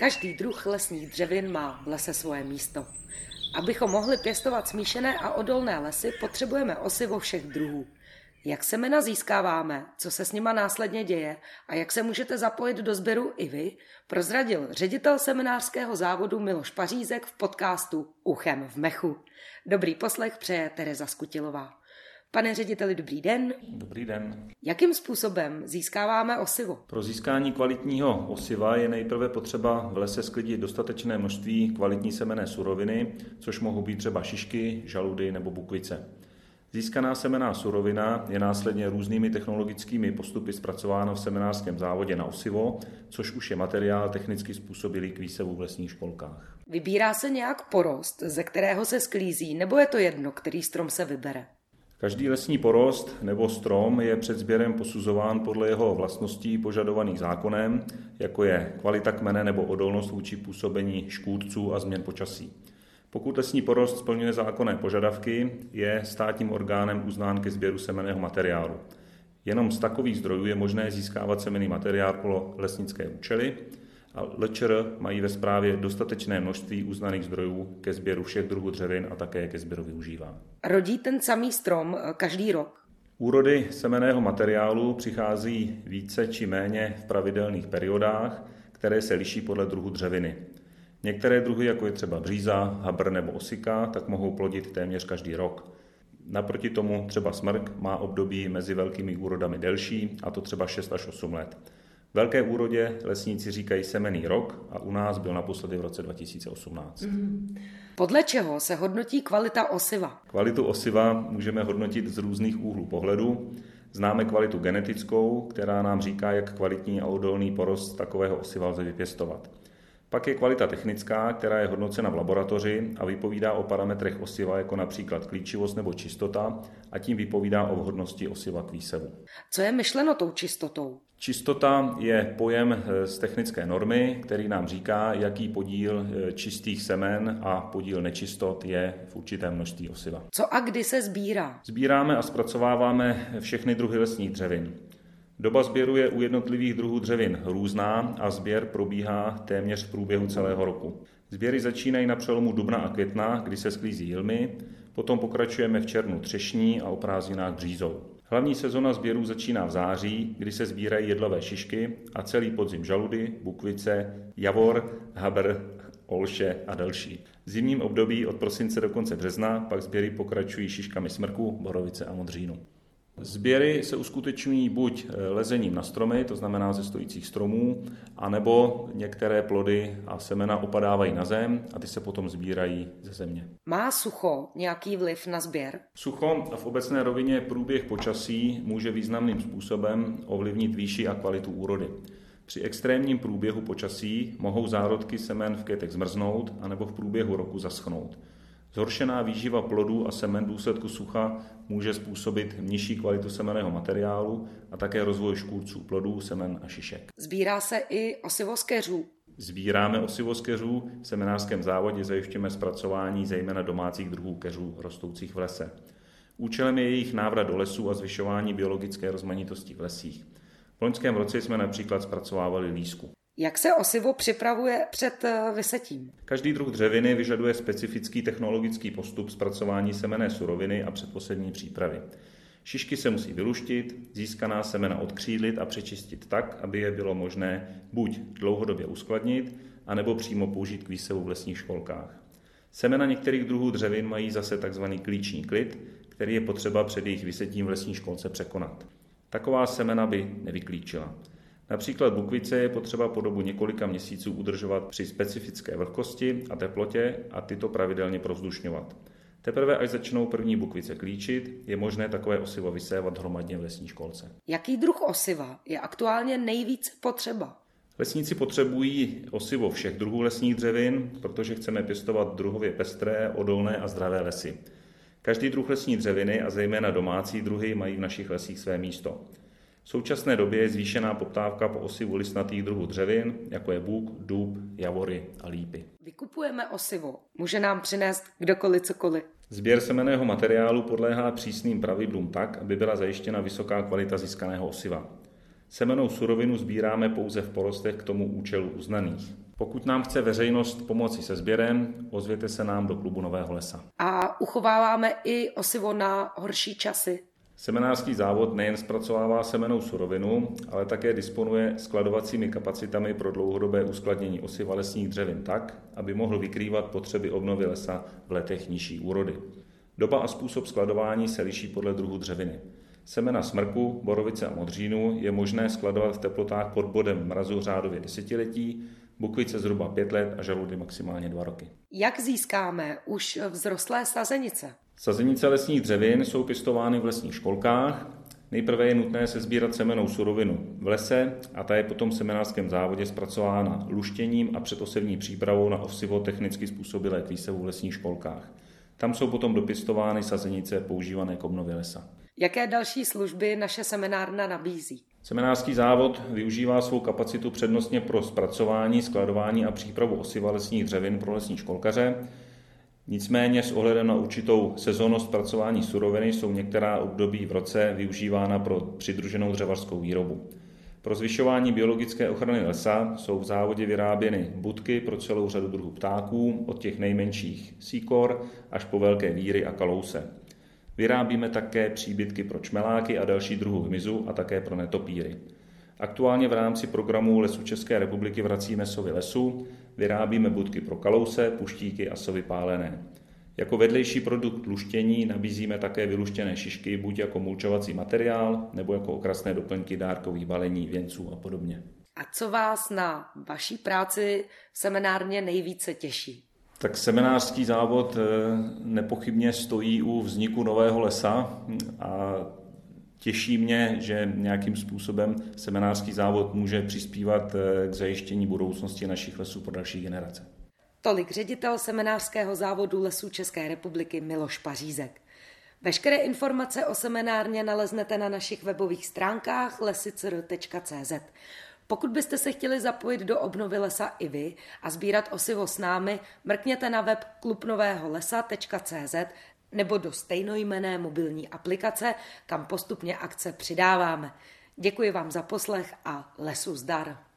Každý druh lesních dřevin má v lese svoje místo. Abychom mohli pěstovat smíšené a odolné lesy, potřebujeme osivo všech druhů. Jak semena získáváme, co se s nima následně děje a jak se můžete zapojit do sběru i vy, prozradil ředitel seminářského závodu Miloš Pařízek v podcastu Uchem v mechu. Dobrý poslech přeje Tereza Skutilová. Pane řediteli, dobrý den. Dobrý den. Jakým způsobem získáváme osivo? Pro získání kvalitního osiva je nejprve potřeba v lese sklidit dostatečné množství kvalitní semené suroviny, což mohou být třeba šišky, žaludy nebo bukvice. Získaná semená surovina je následně různými technologickými postupy zpracována v seminářském závodě na osivo, což už je materiál technicky způsobilý k výsevu v lesních školkách. Vybírá se nějak porost, ze kterého se sklízí, nebo je to jedno, který strom se vybere? Každý lesní porost nebo strom je před sběrem posuzován podle jeho vlastností požadovaných zákonem, jako je kvalita kmene nebo odolnost vůči působení škůdců a změn počasí. Pokud lesní porost splňuje zákonné požadavky, je státním orgánem uznán ke sběru semeného materiálu. Jenom z takových zdrojů je možné získávat semený materiál pro lesnické účely a LČR mají ve správě dostatečné množství uznaných zdrojů ke sběru všech druhů dřevin a také ke sběru využívá. Rodí ten samý strom eh, každý rok? Úrody semeného materiálu přichází více či méně v pravidelných periodách, které se liší podle druhu dřeviny. Některé druhy, jako je třeba bříza, habr nebo osika, tak mohou plodit téměř každý rok. Naproti tomu třeba smrk má období mezi velkými úrodami delší, a to třeba 6 až 8 let. Velké úrodě lesníci říkají semený rok a u nás byl naposledy v roce 2018. Mm. Podle čeho se hodnotí kvalita osiva? Kvalitu osiva můžeme hodnotit z různých úhlů pohledu. Známe kvalitu genetickou, která nám říká, jak kvalitní a odolný porost takového osiva lze vypěstovat. Pak je kvalita technická, která je hodnocena v laboratoři a vypovídá o parametrech osiva, jako například klíčivost nebo čistota, a tím vypovídá o vhodnosti osiva k výsevu. Co je myšleno tou čistotou? Čistota je pojem eh, z technické normy, který nám říká, jaký podíl eh, čistých semen a podíl nečistot je v určitém množství osiva. Co a kdy se sbírá? Sbíráme a zpracováváme všechny druhy lesních dřevin. Doba sběru je u jednotlivých druhů dřevin různá a sběr probíhá téměř v průběhu celého roku. Sběry začínají na přelomu dubna a května, kdy se sklízí jilmy, potom pokračujeme v červnu třešní a o prázdninách břízou. Hlavní sezona sběrů začíná v září, kdy se sbírají jedlové šišky a celý podzim žaludy, bukvice, javor, habr, olše a další. V zimním období od prosince do konce března pak sběry pokračují šiškami smrku, borovice a modřínu. Sběry se uskutečňují buď eh, lezením na stromy, to znamená ze stojících stromů, anebo některé plody a semena opadávají na zem a ty se potom sbírají ze země. Má sucho nějaký vliv na sběr? Sucho a v obecné rovině průběh počasí může významným způsobem ovlivnit výši a kvalitu úrody. Při extrémním průběhu počasí mohou zárodky semen v květech zmrznout anebo v průběhu roku zaschnout. Zhoršená výživa plodů a semen důsledku sucha může způsobit nižší kvalitu semeného materiálu a také rozvoj škůdců plodů, semen a šišek. Sbírá se i osivo z keřů. Sbíráme osivo z keřů, v seminářském závodě zajišťujeme zpracování zejména domácích druhů keřů rostoucích v lese. Účelem je jejich návrat do lesů a zvyšování biologické rozmanitosti v lesích. V loňském roce jsme například zpracovávali lísku. Jak se osivo připravuje před eh, vysetím? Každý druh dřeviny vyžaduje specifický technologický postup zpracování semené suroviny a předposlední přípravy. Šišky se musí vyluštit, získaná semena odkřídlit a přečistit tak, aby je bylo možné buď dlouhodobě uskladnit, anebo přímo použít k výsevu v lesních školkách. Semena některých druhů dřevin mají zase tzv. klíční klid, který je potřeba před jejich vysetím v lesní školce překonat. Taková semena by nevyklíčila. Například bukvice je potřeba po dobu několika měsíců udržovat při specifické vlhkosti a teplotě a tyto pravidelně provzdušňovat. Teprve až začnou první bukvice klíčit, je možné takové osivo vysévat hromadně v lesní školce. Jaký druh osiva je aktuálně nejvíc potřeba? Lesníci potřebují osivo všech druhů lesních dřevin, protože chceme pěstovat druhově pestré, odolné a zdravé lesy. Každý druh lesní dřeviny a zejména domácí druhy mají v našich lesích své místo. V současné době je zvýšená poptávka po osivu listnatých druhů dřevin, jako je bůk, dub, javory a lípy. Vykupujeme osivo. Může nám přinést kdokoliv cokoliv. Sběr semeného materiálu podléhá přísným pravidlům tak, aby byla zajištěna vysoká kvalita získaného osiva. Semenou surovinu sbíráme pouze v porostech k tomu účelu uznaných. Pokud nám chce veřejnost pomoci se sběrem, ozvěte se nám do klubu Nového lesa. A uchováváme i osivo na horší časy. Semenářský závod nejen zpracovává semenou surovinu, ale také disponuje skladovacími kapacitami pro dlouhodobé uskladnění osiva lesních dřevin tak, aby mohl vykrývat potřeby obnovy lesa v letech nižší úrody. Doba a způsob skladování se liší podle druhu dřeviny. Semena smrku, borovice a modřínu je možné skladovat v teplotách pod bodem mrazu řádově desetiletí, bukvice zhruba pět let a žaludy maximálně dva roky. Jak získáme už vzrostlé sazenice? Sazenice lesních dřevin jsou pěstovány v lesních školkách. Nejprve je nutné se sbírat semenou surovinu v lese a ta je potom v semenářském závodě zpracována luštěním a předosevní přípravou na osivo technicky způsobilé k výsevu v lesních školkách. Tam jsou potom dopěstovány sazenice používané k obnově lesa. Jaké další služby naše seminárna nabízí? Seminářský závod využívá svou kapacitu přednostně pro zpracování, skladování a přípravu osiva lesních dřevin pro lesní školkaře. Nicméně s ohledem na určitou sezónnost zpracování suroviny jsou některá období v roce využívána pro přidruženou dřevařskou výrobu. Pro zvyšování biologické ochrany lesa jsou v závodě vyráběny budky pro celou řadu druhů ptáků, od těch nejmenších síkor až po velké víry a kalouse. Vyrábíme také příbytky pro čmeláky a další druhů hmyzu a také pro netopíry. Aktuálně v rámci programu Lesu České republiky Vracíme sovy lesu vyrábíme budky pro kalouse, puštíky a sovy pálené. Jako vedlejší produkt luštění nabízíme také vyluštěné šišky buď jako mulčovací materiál nebo jako okrasné doplňky dárkových balení, věnců a podobně. A co vás na vaší práci seminárně nejvíce těší? Tak seminářský závod eh, nepochybně stojí u vzniku nového lesa a těší mě, že nějakým způsobem seminářský závod může přispívat eh, k zajištění budoucnosti našich lesů pro další generace. Tolik ředitel seminářského závodu Lesů České republiky Miloš Pařízek. Veškeré informace o seminárně naleznete na našich webových stránkách lesicr.cz. Pokud byste se chtěli zapojit do obnovy lesa i vy a sbírat osivo s námi, mrkněte na web klubnovéholesa.cz nebo do stejnojmené mobilní aplikace, kam postupně akce přidáváme. Děkuji vám za poslech a lesu zdar.